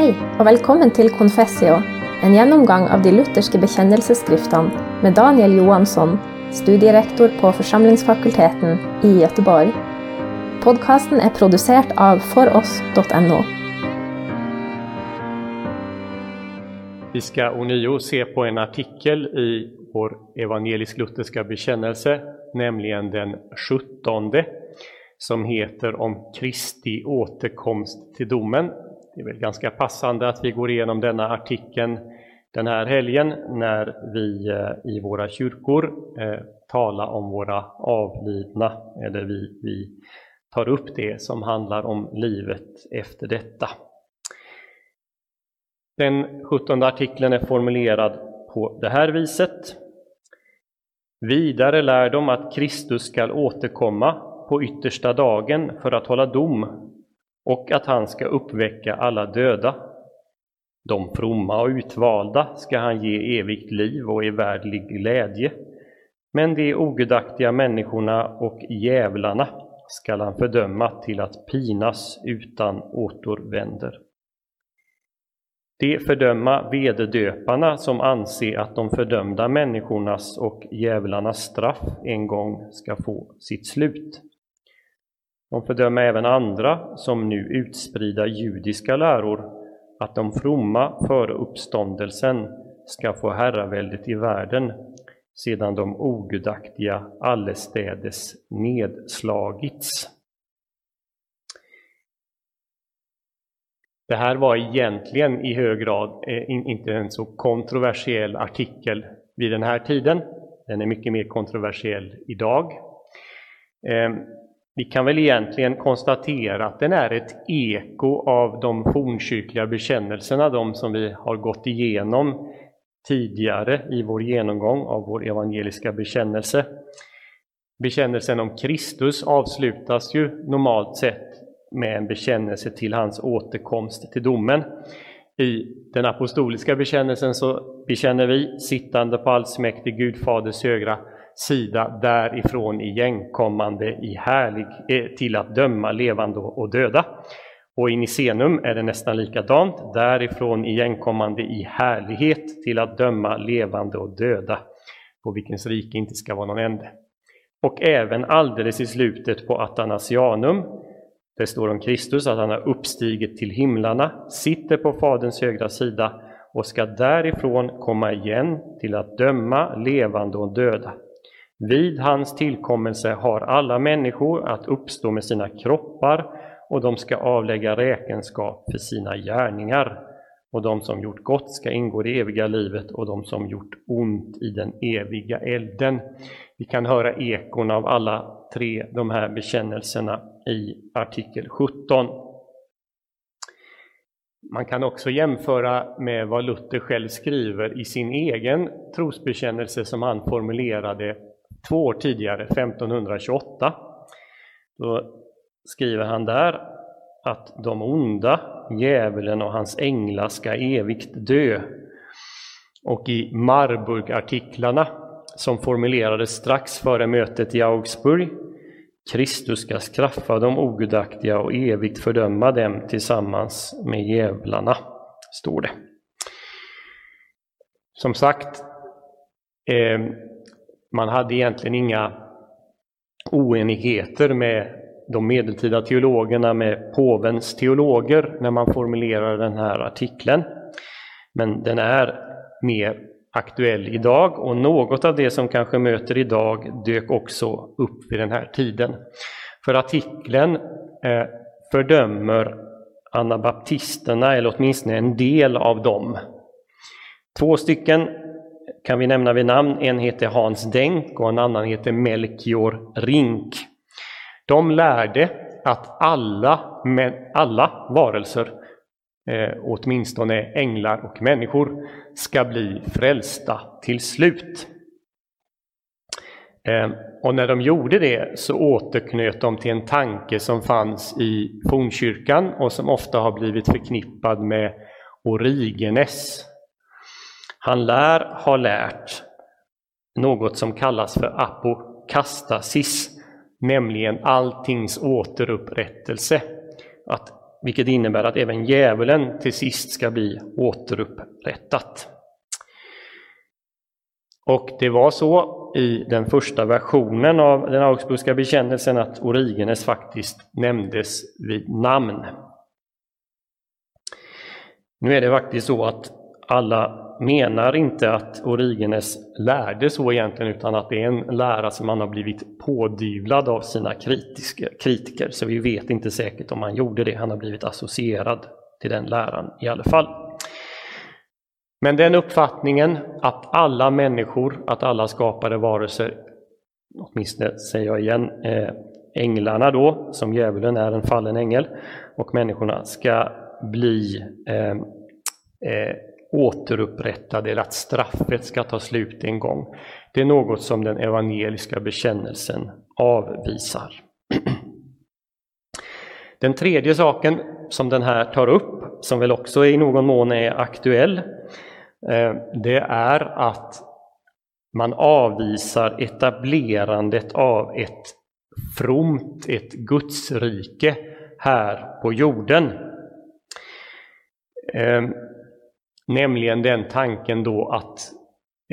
Hej och välkommen till Confessio, en genomgång av de lutherska bekännelseskrifterna med Daniel Johansson, studierektor på församlingsfakulteten i Göteborg. Podcasten är producerad av foross.no. Vi ska ånyo se på en artikel i vår evangelisk-lutherska bekännelse, nämligen den 17 som heter om Kristi återkomst till domen. Det är väl ganska passande att vi går igenom denna artikeln den här helgen när vi eh, i våra kyrkor eh, talar om våra avlidna, eller vi, vi tar upp det som handlar om livet efter detta. Den 17 artikeln är formulerad på det här viset. Vidare lär de att Kristus skall återkomma på yttersta dagen för att hålla dom och att han ska uppväcka alla döda. De fromma och utvalda ska han ge evigt liv och evärdlig glädje. Men de ogudaktiga människorna och djävlarna skall han fördöma till att pinas utan återvänder. De fördöma vederdöparna som anser att de fördömda människornas och djävlarnas straff en gång ska få sitt slut. De fördömer även andra som nu utsprida judiska läror att de fromma före uppståndelsen ska få herraväldet i världen sedan de ogudaktiga allestädes nedslagits. Det här var egentligen i hög grad eh, inte en så kontroversiell artikel vid den här tiden. Den är mycket mer kontroversiell idag. Ehm, vi kan väl egentligen konstatera att den är ett eko av de fornkyrkliga bekännelserna, de som vi har gått igenom tidigare i vår genomgång av vår evangeliska bekännelse. Bekännelsen om Kristus avslutas ju normalt sett med en bekännelse till hans återkomst till domen. I den apostoliska bekännelsen så bekänner vi, sittande på allsmäktig Gud Faders högra sida, därifrån igenkommande i härlig, eh, till att döma levande och döda. Och i Nicenum är det nästan likadant, därifrån igenkommande i härlighet till att döma levande och döda, på vilkens rike inte ska vara någon ände. Och även alldeles i slutet på Atanasianum, det står om Kristus att han har uppstigit till himlarna, sitter på Faderns högra sida och ska därifrån komma igen till att döma levande och döda. Vid hans tillkommelse har alla människor att uppstå med sina kroppar och de ska avlägga räkenskap för sina gärningar. Och de som gjort gott ska ingå i det eviga livet och de som gjort ont i den eviga elden. Vi kan höra ekon av alla tre de här bekännelserna i artikel 17. Man kan också jämföra med vad Luther själv skriver i sin egen trosbekännelse som han formulerade två år tidigare, 1528. Då skriver han där att de onda, djävulen och hans änglar ska evigt dö. Och i Marburg-artiklarna som formulerades strax före mötet i Augsburg Kristus ska straffa de ogudaktiga och evigt fördöma dem tillsammans med djävlarna, står det. Som sagt, eh, man hade egentligen inga oenigheter med de medeltida teologerna, med påvens teologer, när man formulerar den här artikeln. Men den är mer aktuell idag och något av det som kanske möter idag dök också upp vid den här tiden. För artikeln eh, fördömer anabaptisterna, eller åtminstone en del av dem. Två stycken kan vi nämna vid namn. En heter Hans Denk och en annan heter Melchior Rink. De lärde att alla, men alla varelser, eh, åtminstone änglar och människor, ska bli frälsta till slut. Eh, och när de gjorde det så återknöt de till en tanke som fanns i fornkyrkan och som ofta har blivit förknippad med Origenes, han lär ha lärt något som kallas för apokastasis, nämligen alltings återupprättelse. Att vilket innebär att även djävulen till sist ska bli återupprättat. Och det var så i den första versionen av den Augsburgska bekännelsen att Origenes faktiskt nämndes vid namn. Nu är det faktiskt så att alla menar inte att Origenes lärde så egentligen utan att det är en lära som han har blivit pådyvlad av sina kritiker. Så vi vet inte säkert om han gjorde det, han har blivit associerad till den läran i alla fall. Men den uppfattningen att alla människor, att alla skapade varelser, åtminstone säger jag igen, eh, änglarna då, som djävulen är en fallen ängel, och människorna ska bli eh, eh, återupprättad eller att straffet ska ta slut en gång. Det är något som den evangeliska bekännelsen avvisar. Den tredje saken som den här tar upp, som väl också i någon mån är aktuell, eh, det är att man avvisar etablerandet av ett fromt, ett gudsrike här på jorden. Eh, Nämligen den tanken då att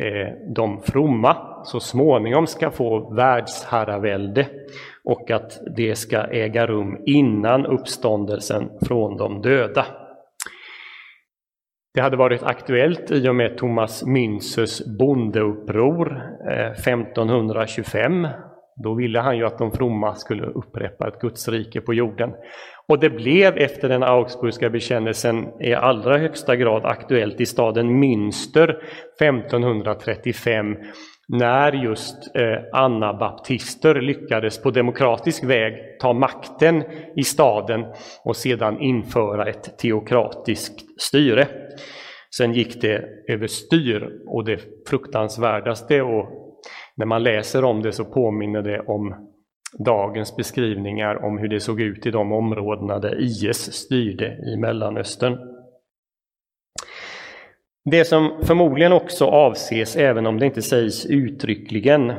eh, de fromma så småningom ska få världsherravälde och att det ska äga rum innan uppståndelsen från de döda. Det hade varit aktuellt i och med Thomas Münzers bondeuppror eh, 1525. Då ville han ju att de fromma skulle upprätta ett gudsrike på jorden. Och det blev efter den Augsburgska bekännelsen i allra högsta grad aktuellt i staden Münster 1535 när just Anna anabaptister lyckades på demokratisk väg ta makten i staden och sedan införa ett teokratiskt styre. Sen gick det överstyr och det fruktansvärdaste och när man läser om det så påminner det om dagens beskrivningar om hur det såg ut i de områdena där IS styrde i Mellanöstern. Det som förmodligen också avses, även om det inte sägs uttryckligen,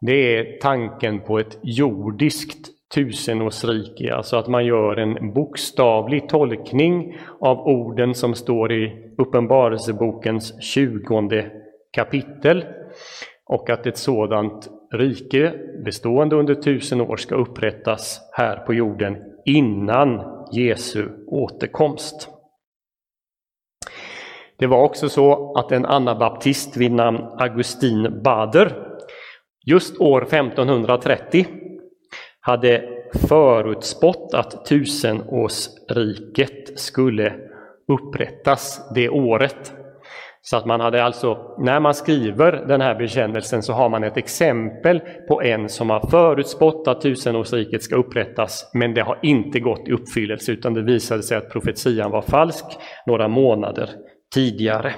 det är tanken på ett jordiskt tusenårsrike, alltså att man gör en bokstavlig tolkning av orden som står i Uppenbarelsebokens tjugonde kapitel och att ett sådant rike bestående under tusen år ska upprättas här på jorden innan Jesu återkomst. Det var också så att en anabaptist vid namn Augustin Bader just år 1530 hade förutspått att tusenårsriket skulle upprättas det året. Så att man hade alltså, när man skriver den här bekännelsen så har man ett exempel på en som har förutspått att tusenårsriket ska upprättas, men det har inte gått i uppfyllelse utan det visade sig att profetian var falsk några månader tidigare.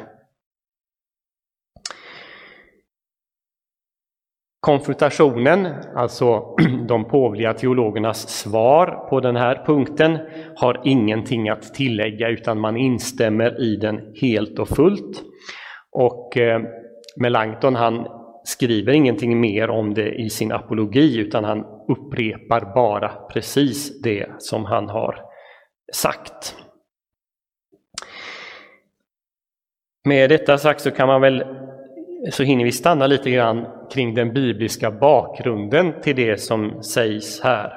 Konfrontationen, alltså de påvliga teologernas svar på den här punkten, har ingenting att tillägga utan man instämmer i den helt och fullt. Och eh, Melanchthon han skriver ingenting mer om det i sin apologi utan han upprepar bara precis det som han har sagt. Med detta sagt så kan man väl så hinner vi stanna lite grann kring den bibliska bakgrunden till det som sägs här.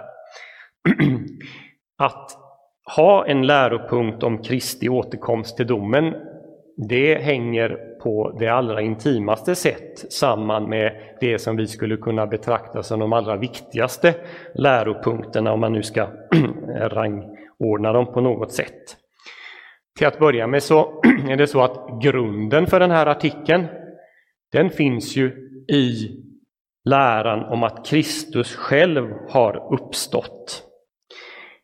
Att ha en läropunkt om Kristi återkomst till domen, det hänger på det allra intimaste sätt samman med det som vi skulle kunna betrakta som de allra viktigaste läropunkterna om man nu ska rangordna dem på något sätt. Till att börja med så är det så att grunden för den här artikeln den finns ju i läran om att Kristus själv har uppstått.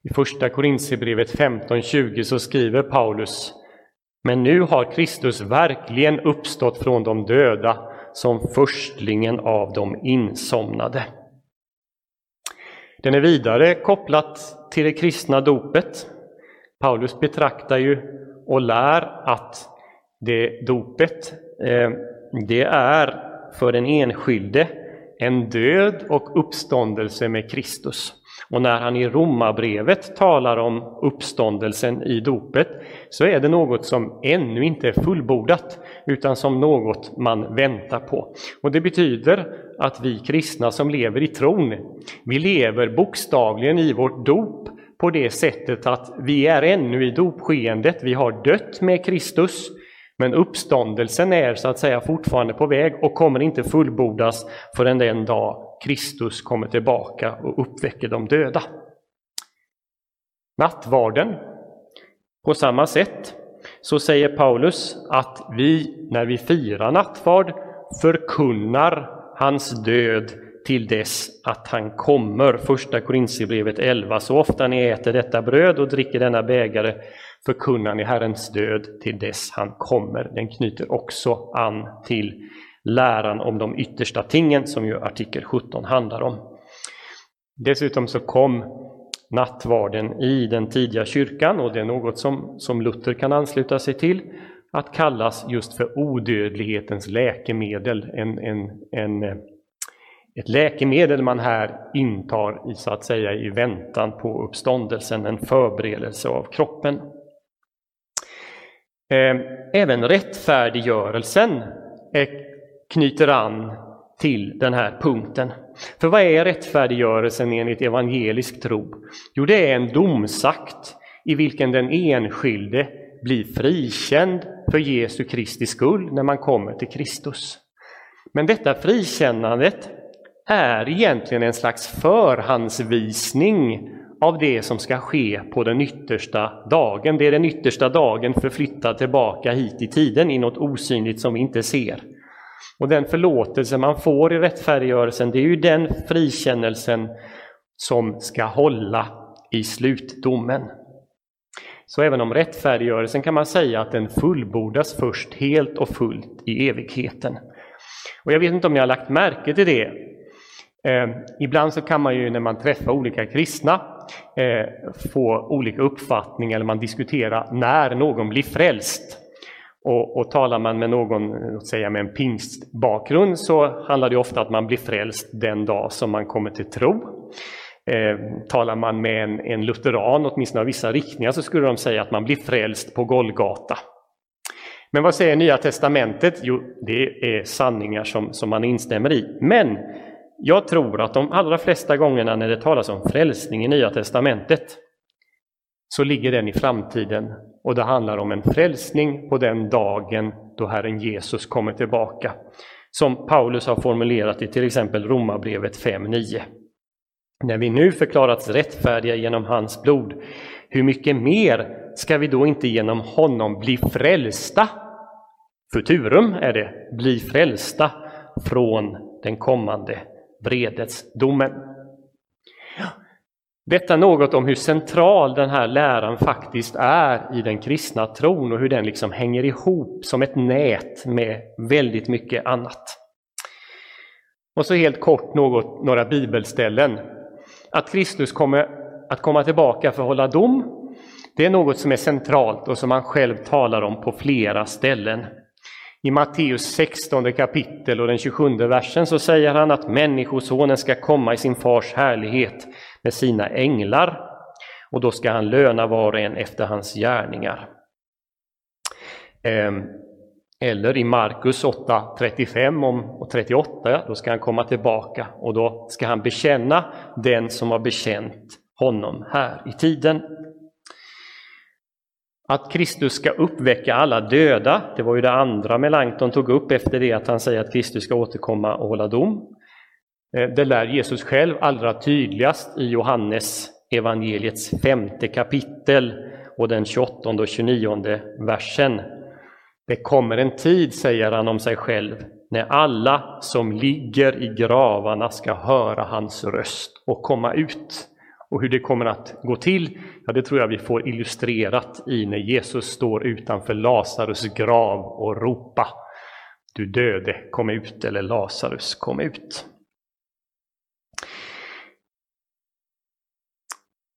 I första Korintierbrevet 15.20 så skriver Paulus Men nu har Kristus verkligen uppstått från de döda som förstlingen av de insomnade. Den är vidare kopplat till det kristna dopet. Paulus betraktar ju och lär att det dopet eh, det är för den enskilde en död och uppståndelse med Kristus. Och när han i Romarbrevet talar om uppståndelsen i dopet så är det något som ännu inte är fullbordat utan som något man väntar på. Och det betyder att vi kristna som lever i tron, vi lever bokstavligen i vårt dop på det sättet att vi är ännu i dopskeendet, vi har dött med Kristus, men uppståndelsen är så att säga fortfarande på väg och kommer inte fullbordas förrän den dag Kristus kommer tillbaka och uppväcker de döda. Nattvarden, på samma sätt, så säger Paulus att vi, när vi firar nattvard, förkunnar hans död till dess att han kommer. Första Korintierbrevet 11. Så ofta ni äter detta bröd och dricker denna bägare förkunnar ni Herrens död till dess han kommer. Den knyter också an till läran om de yttersta tingen som ju artikel 17 handlar om. Dessutom så kom nattvarden i den tidiga kyrkan och det är något som, som Luther kan ansluta sig till att kallas just för odödlighetens läkemedel. En, en, en, ett läkemedel man här intar i, så att säga, i väntan på uppståndelsen, en förberedelse av kroppen. Ehm, även rättfärdiggörelsen knyter an till den här punkten. För vad är rättfärdiggörelsen enligt evangelisk tro? Jo, det är en domsakt i vilken den enskilde blir frikänd för Jesu Kristi skull när man kommer till Kristus. Men detta frikännandet är egentligen en slags förhandsvisning av det som ska ske på den yttersta dagen. Det är den yttersta dagen förflyttad tillbaka hit i tiden i något osynligt som vi inte ser. Och den förlåtelse man får i rättfärdiggörelsen, det är ju den frikännelsen som ska hålla i slutdomen. Så även om rättfärdiggörelsen kan man säga att den fullbordas först helt och fullt i evigheten. Och jag vet inte om ni har lagt märke till det. Eh, ibland så kan man ju när man träffar olika kristna Eh, få olika uppfattningar, eller man diskuterar när någon blir frälst. Och, och talar man med någon, låt säga med en pingstbakgrund, så handlar det ofta om att man blir frälst den dag som man kommer till tro. Eh, talar man med en, en lutheran, åtminstone av vissa riktningar, så skulle de säga att man blir frälst på Golgata. Men vad säger Nya Testamentet? Jo, det är sanningar som, som man instämmer i. Men jag tror att de allra flesta gångerna när det talas om frälsning i Nya Testamentet så ligger den i framtiden och det handlar om en frälsning på den dagen då Herren Jesus kommer tillbaka. Som Paulus har formulerat i till exempel Romarbrevet 5.9. När vi nu förklarats rättfärdiga genom hans blod, hur mycket mer ska vi då inte genom honom bli frälsta? Futurum är det, bli frälsta från den kommande vredesdomen. Detta något om hur central den här läran faktiskt är i den kristna tron och hur den liksom hänger ihop som ett nät med väldigt mycket annat. Och så helt kort något, några bibelställen. Att Kristus kommer att komma tillbaka för att hålla dom, det är något som är centralt och som han själv talar om på flera ställen. I Matteus 16 kapitel och den 27 versen så säger han att Människosonen ska komma i sin fars härlighet med sina änglar och då ska han löna var och en efter hans gärningar. Ehm, eller i Markus 8 35 och 38, då ska han komma tillbaka och då ska han bekänna den som har bekänt honom här i tiden. Att Kristus ska uppväcka alla döda, det var ju det andra Melanchthon tog upp efter det att han säger att Kristus ska återkomma och hålla dom. Eh, det lär Jesus själv allra tydligast i Johannes evangeliets femte kapitel och den 28 och 29 versen. Det kommer en tid, säger han om sig själv, när alla som ligger i gravarna ska höra hans röst och komma ut. Och hur det kommer att gå till, ja, det tror jag vi får illustrerat i när Jesus står utanför Lazarus grav och ropa Du döde, kom ut, eller Lazarus, kom ut.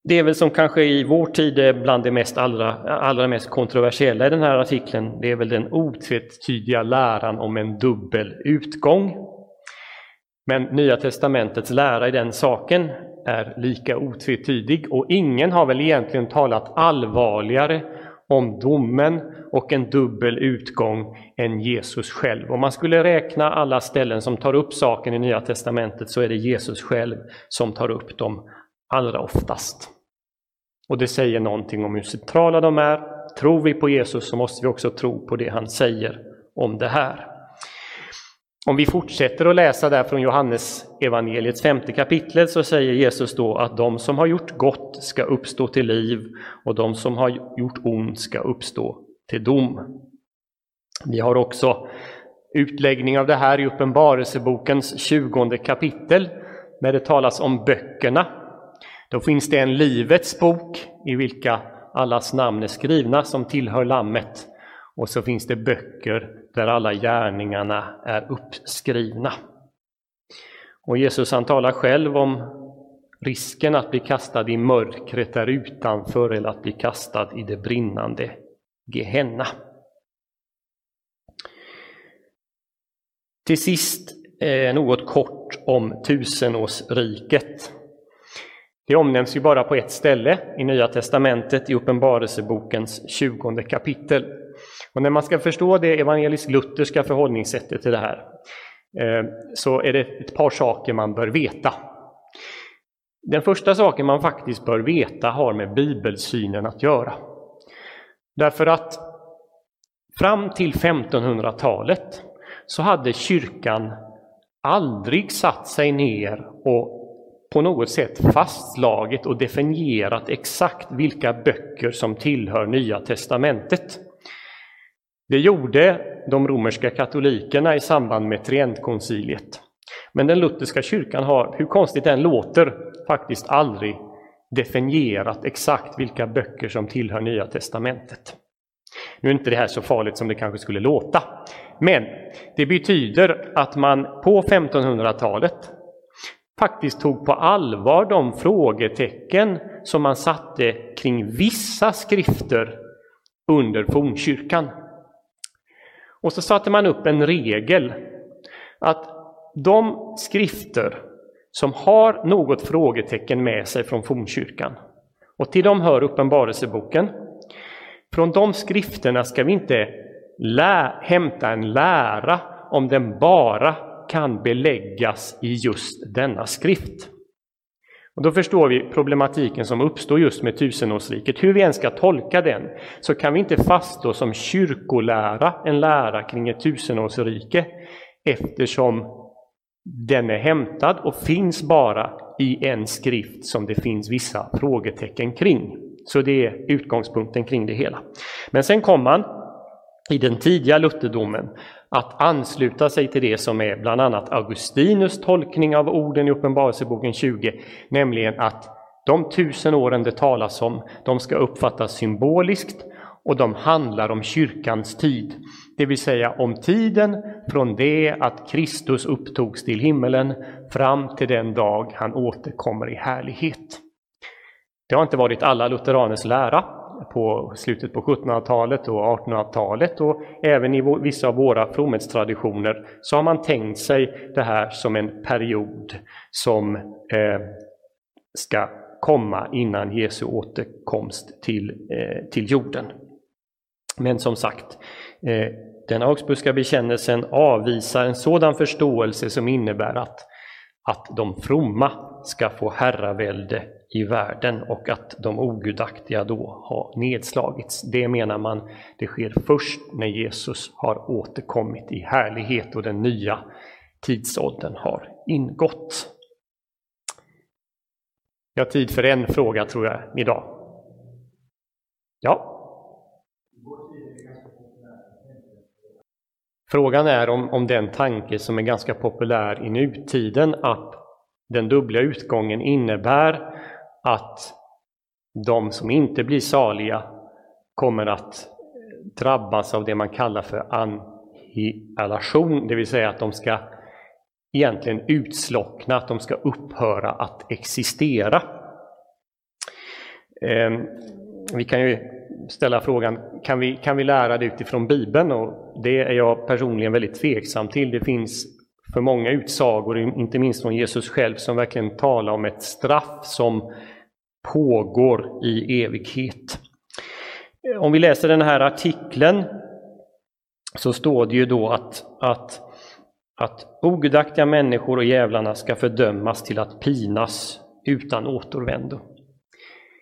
Det är väl som kanske i vår tid är bland det mest allra, allra mest kontroversiella i den här artikeln, det är väl den otvetydiga läran om en dubbel utgång. Men Nya testamentets lära i den saken är lika otvetydig och ingen har väl egentligen talat allvarligare om domen och en dubbel utgång än Jesus själv. Om man skulle räkna alla ställen som tar upp saken i Nya Testamentet så är det Jesus själv som tar upp dem allra oftast. Och det säger någonting om hur centrala de är. Tror vi på Jesus så måste vi också tro på det han säger om det här. Om vi fortsätter att läsa där från Johannes evangeliets femte kapitel så säger Jesus då att de som har gjort gott ska uppstå till liv och de som har gjort ont ska uppstå till dom. Vi har också utläggning av det här i Uppenbarelsebokens tjugonde kapitel när det talas om böckerna. Då finns det en Livets bok i vilka allas namn är skrivna som tillhör Lammet. Och så finns det böcker där alla gärningarna är uppskrivna. Och Jesus han talar själv om risken att bli kastad i mörkret där utanför eller att bli kastad i det brinnande Gehenna. Till sist eh, något kort om tusenårsriket. Det omnämns ju bara på ett ställe i Nya testamentet i Uppenbarelsebokens 20 kapitel. Och när man ska förstå det evangelisk-lutherska förhållningssättet till det här eh, så är det ett par saker man bör veta. Den första saken man faktiskt bör veta har med bibelsynen att göra. Därför att fram till 1500-talet så hade kyrkan aldrig satt sig ner och på något sätt fastslagit och definierat exakt vilka böcker som tillhör Nya testamentet. Det gjorde de romerska katolikerna i samband med Trientkonciliet. Men den lutherska kyrkan har, hur konstigt den låter, faktiskt aldrig definierat exakt vilka böcker som tillhör Nya testamentet. Nu är inte det här så farligt som det kanske skulle låta, men det betyder att man på 1500-talet faktiskt tog på allvar de frågetecken som man satte kring vissa skrifter under fornkyrkan. Och så satte man upp en regel att de skrifter som har något frågetecken med sig från fornkyrkan, och till dem hör Uppenbarelseboken, från de skrifterna ska vi inte lä hämta en lära om den bara kan beläggas i just denna skrift. Och då förstår vi problematiken som uppstår just med tusenårsriket. Hur vi än ska tolka den så kan vi inte fastslå som kyrkolära en lära kring ett tusenårsrike eftersom den är hämtad och finns bara i en skrift som det finns vissa frågetecken kring. Så det är utgångspunkten kring det hela. Men sen kom man i den tidiga lutherdomen att ansluta sig till det som är bland annat Augustinus tolkning av orden i Uppenbarelseboken 20, nämligen att de tusen åren det talas om, de ska uppfattas symboliskt och de handlar om kyrkans tid, det vill säga om tiden från det att Kristus upptogs till himmelen fram till den dag han återkommer i härlighet. Det har inte varit alla lutheraners lära, på slutet på 1700-talet och 1800-talet och även i vissa av våra fromhetstraditioner så har man tänkt sig det här som en period som eh, ska komma innan Jesu återkomst till, eh, till jorden. Men som sagt, eh, den Augsburgska bekännelsen avvisar en sådan förståelse som innebär att, att de fromma ska få herravälde i världen och att de ogudaktiga då har nedslagits. Det menar man, det sker först när Jesus har återkommit i härlighet och den nya tidsåldern har ingått. Jag har tid för en fråga tror jag idag. Ja? Frågan är om, om den tanke som är ganska populär i nutiden att den dubbla utgången innebär att de som inte blir saliga kommer att drabbas av det man kallar för annihilation, det vill säga att de ska egentligen utslockna, att de ska upphöra att existera. Ehm, vi kan ju ställa frågan, kan vi, kan vi lära det utifrån Bibeln? Och det är jag personligen väldigt tveksam till. Det finns för många utsagor, inte minst från Jesus själv, som verkligen talar om ett straff som pågår i evighet. Om vi läser den här artikeln så står det ju då att, att, att ogudaktiga människor och djävlarna ska fördömas till att pinas utan återvändo.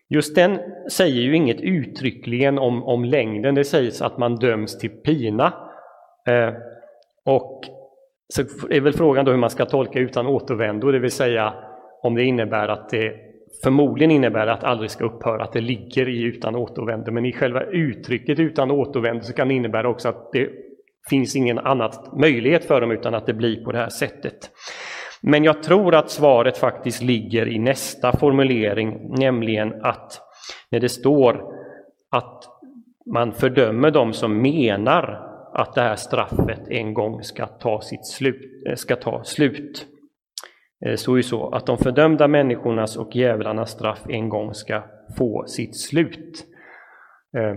Just den säger ju inget uttryckligen om, om längden, det sägs att man döms till pina. Eh, och så är väl frågan då hur man ska tolka utan återvändo, det vill säga om det innebär att det förmodligen innebär att aldrig ska upphöra, att det ligger i utan återvändo. Men i själva uttrycket utan återvändo så kan det innebära också att det finns ingen annan möjlighet för dem utan att det blir på det här sättet. Men jag tror att svaret faktiskt ligger i nästa formulering, nämligen att när det står att man fördömer dem som menar att det här straffet en gång ska ta, sitt slut, eh, ska ta slut. Eh, det står ju så att de fördömda människornas och djävlarnas straff en gång ska få sitt slut. Eh,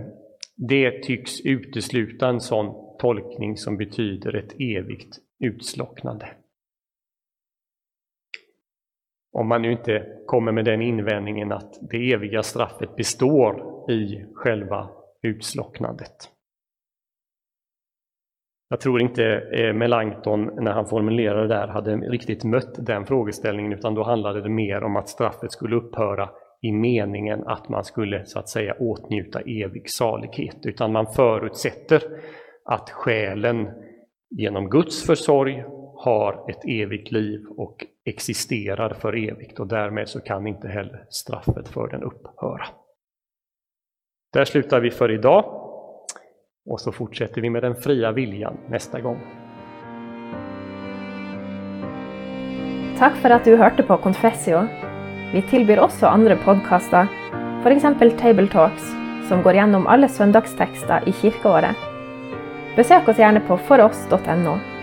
det tycks utesluta en sån tolkning som betyder ett evigt utslocknande. Om man nu inte kommer med den invändningen att det eviga straffet består i själva utslocknandet. Jag tror inte eh, Melanchthon, när han formulerade det där, hade riktigt mött den frågeställningen, utan då handlade det mer om att straffet skulle upphöra i meningen att man skulle så att säga åtnjuta evig salighet, utan man förutsätter att själen genom Guds försorg har ett evigt liv och existerar för evigt och därmed så kan inte heller straffet för den upphöra. Där slutar vi för idag och så fortsätter vi med den fria viljan nästa gång. Tack för att du hörde på Confessio. Vi tillbyr också andra podcaster, för exempel Table Talks, som går igenom alla söndagstexter i kyrkoåret. Besök oss gärna på foross.no